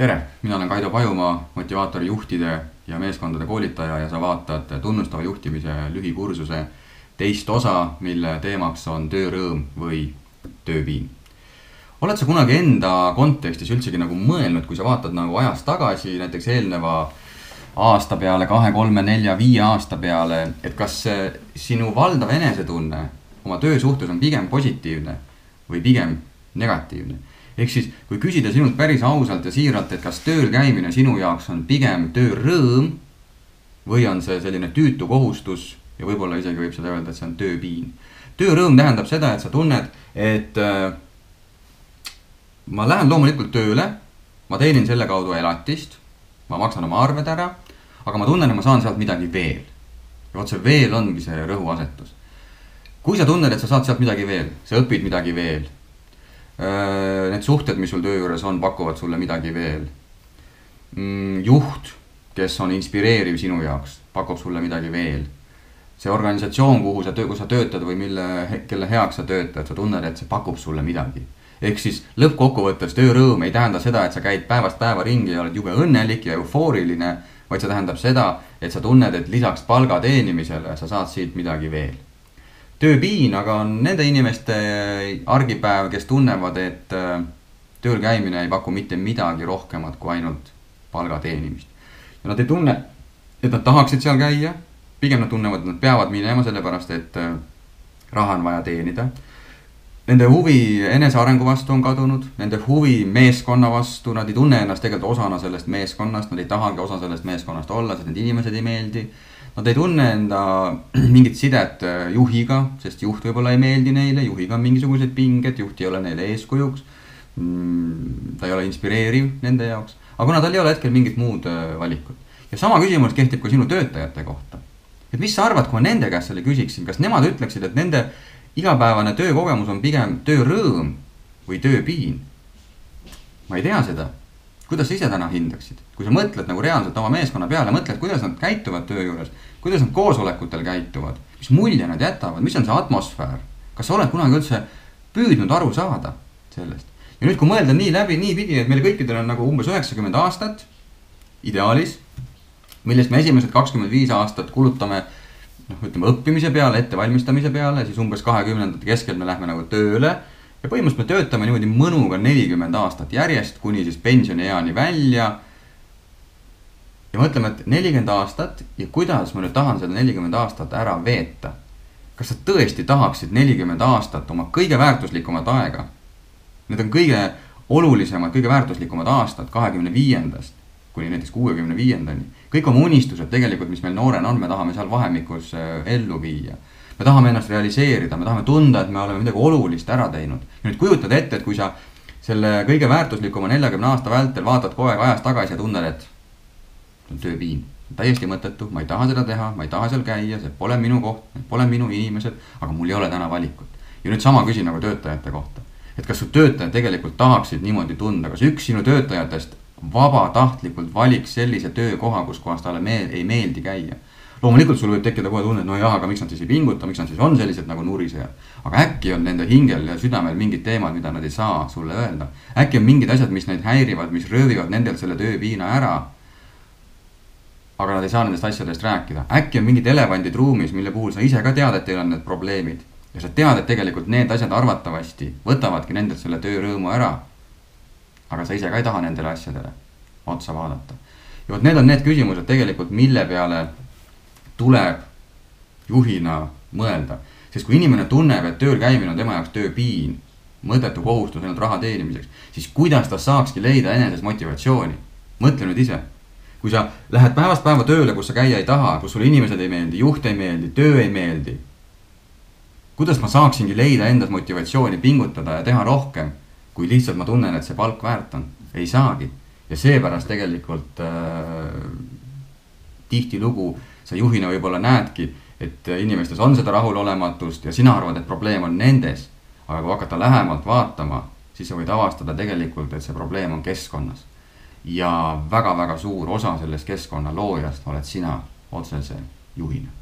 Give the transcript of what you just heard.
tere, mina olen Kaido Pajumaa, motivaatori juhtide ja meeskondade koolitaja ja sa vaatad tunnustava juhtimise lühikursuse teist osa, mille teemaks on töörõõm või tööpiin. oled sa kunagi enda kontekstis üldsegi nagu mõelnud, kui sa vaatad nagu ajas tagasi, näiteks eelneva aasta peale, kahe, kolme, nelja, viie aasta peale, et kas sinu valdav enesetunne oma töö suhtes on pigem positiivne või pigem negatiivne? Ehk siis, kui küsida sinult päris ausalt ja siiralt, et kas tööl käimine sinu jaoks on pigem töörõõm või on see selline tüütu kohustus ja võib-olla isegi võib seda öelda, et see on tööpiin. töörõõm tähendab seda, et sa tunned, et äh, ma lähen loomulikult tööle, ma teenin selle kaudu elatist, ma maksan oma arved ära, aga ma tunnen, et ma saan sealt midagi veel. ja vot see veel ongi see rõhuasetus. kui sa tunned, et sa saad sealt midagi veel, sa õpid midagi veel need suhted, mis sul töö juures on, pakuvad sulle midagi veel. Mm, juht, kes on inspireeriv sinu jaoks, pakub sulle midagi veel. see organisatsioon, kuhu sa töö, kus sa töötad või mille, kelle heaks sa töötad, sa tunned, et see pakub sulle midagi. ehk siis lõppkokkuvõttes töörõõm ei tähenda seda, et sa käid päevast päeva ringi ja oled jube õnnelik ja eufooriline, vaid see tähendab seda, et sa tunned, et lisaks palga teenimisele sa saad siit midagi veel tööpiin aga on nende inimeste argipäev, kes tunnevad, et äh, tööl käimine ei paku mitte midagi rohkemat kui ainult palga teenimist. ja nad ei tunne, et nad tahaksid seal käia, pigem nad tunnevad, et nad peavad minema, sellepärast et äh, raha on vaja teenida. Nende huvi enesearengu vastu on kadunud, nende huvi meeskonna vastu, nad ei tunne ennast tegelikult osana sellest meeskonnast, nad ei tahagi osa sellest meeskonnast olla, sest need inimesed ei meeldi Nad ei tunne enda mingit sidet äh, juhiga, sest juht võib-olla ei meeldi neile, juhiga on mingisugused pinged, juht ei ole neile eeskujuks. Mm, ta ei ole inspireeriv nende jaoks, aga kuna tal ei ole hetkel mingit muud äh, valikut. ja sama küsimus kehtib ka sinu töötajate kohta. et mis sa arvad, kui ma nende käest selle küsiksin, kas nemad ütleksid, et nende igapäevane töökogemus on pigem töörõõm või tööpiin? ma ei tea seda kuidas sa ise täna hindaksid, kui sa mõtled nagu reaalselt oma meeskonna peale, mõtled, kuidas nad käituvad töö juures, kuidas nad koosolekutel käituvad, mis mulje nad jätavad, mis on see atmosfäär, kas sa oled kunagi üldse püüdnud aru saada sellest? ja nüüd, kui mõelda nii läbi, niipidi, et meil kõikidel on nagu umbes üheksakümmend aastat ideaalis, millest me esimesed kakskümmend viis aastat kulutame noh, ütleme õppimise peale, ettevalmistamise peale, siis umbes kahekümnendate keskel me lähme nagu tööle ja põhimõtteliselt me töötame niimoodi mõnuga nelikümmend aastat järjest, kuni siis pensionieani välja. ja mõtleme, et nelikümmend aastat ja kuidas ma nüüd tahan seda nelikümmend aastat ära veeta. kas sa tõesti tahaksid nelikümmend aastat oma kõige väärtuslikumat aega? Need on kõige olulisemad, kõige väärtuslikumad aastad kahekümne viiendast kuni näiteks kuuekümne viiendani. kõik oma unistused tegelikult, mis meil noorena on, me tahame seal vahemikus äh, ellu viia me tahame ennast realiseerida, me tahame tunda, et me oleme midagi olulist ära teinud. ja nüüd kujutad ette, et kui sa selle kõige väärtuslikuma neljakümne aasta vältel vaatad kogu aeg ajas tagasi ja tunned, et see on tööpiin. täiesti mõttetu, ma ei taha seda teha, ma ei taha seal käia, see pole minu koht, need pole minu inimesed, aga mul ei ole täna valikut. ja nüüd sama küsin nagu töötajate kohta. et kas su töötajad tegelikult tahaksid niimoodi tunda, kas üks sinu töötajatest vabatahtlikult valiks sellise töökoha, kus kohas talle meel, ei meeldi käia loomulikult sul võib tekkida kohe tunne, et nojah, aga miks nad siis ei pinguta, miks nad siis on sellised nagu nurisejad. aga äkki on nende hingel ja südamel mingid teemad, mida nad ei saa sulle öelda. äkki on mingid asjad, mis neid häirivad, mis röövivad nendelt selle tööpiina ära. aga nad ei saa nendest asjadest rääkida, äkki on mingid elevandid ruumis, mille puhul sa ise ka tead, et teil on need probleemid. ja sa tead, et tegelikult need asjad arvatavasti võtavadki nendelt selle töörõõmu ära. aga sa ise ka ei taha nendele asjadele otsa vaadata. ja vot need on need küsimused tegelikult, mille peale tuleb juhina mõelda. sest kui inimene tunneb, et tööl käimine on tema jaoks tööpiin, mõttetu kohustus ainult raha teenimiseks, siis kuidas ta saakski leida eneses motivatsiooni? mõtle nüüd ise. kui sa lähed päevast päeva tööle, kus sa käia ei taha, kus sulle inimesed ei meeldi, juht ei meeldi, töö ei meeldi. kuidas ma saaksingi leida endas motivatsiooni pingutada ja teha rohkem, kui lihtsalt ma tunnen, et see palk väärt on? ei saagi. ja seepärast tegelikult äh, tihtilugu sa juhina võib-olla näedki, et inimestes on seda rahulolematust ja sina arvad, et probleem on nendes. aga kui hakata lähemalt vaatama, siis sa võid avastada tegelikult, et see probleem on keskkonnas. ja väga-väga suur osa sellest keskkonna loojast oled sina otsese juhina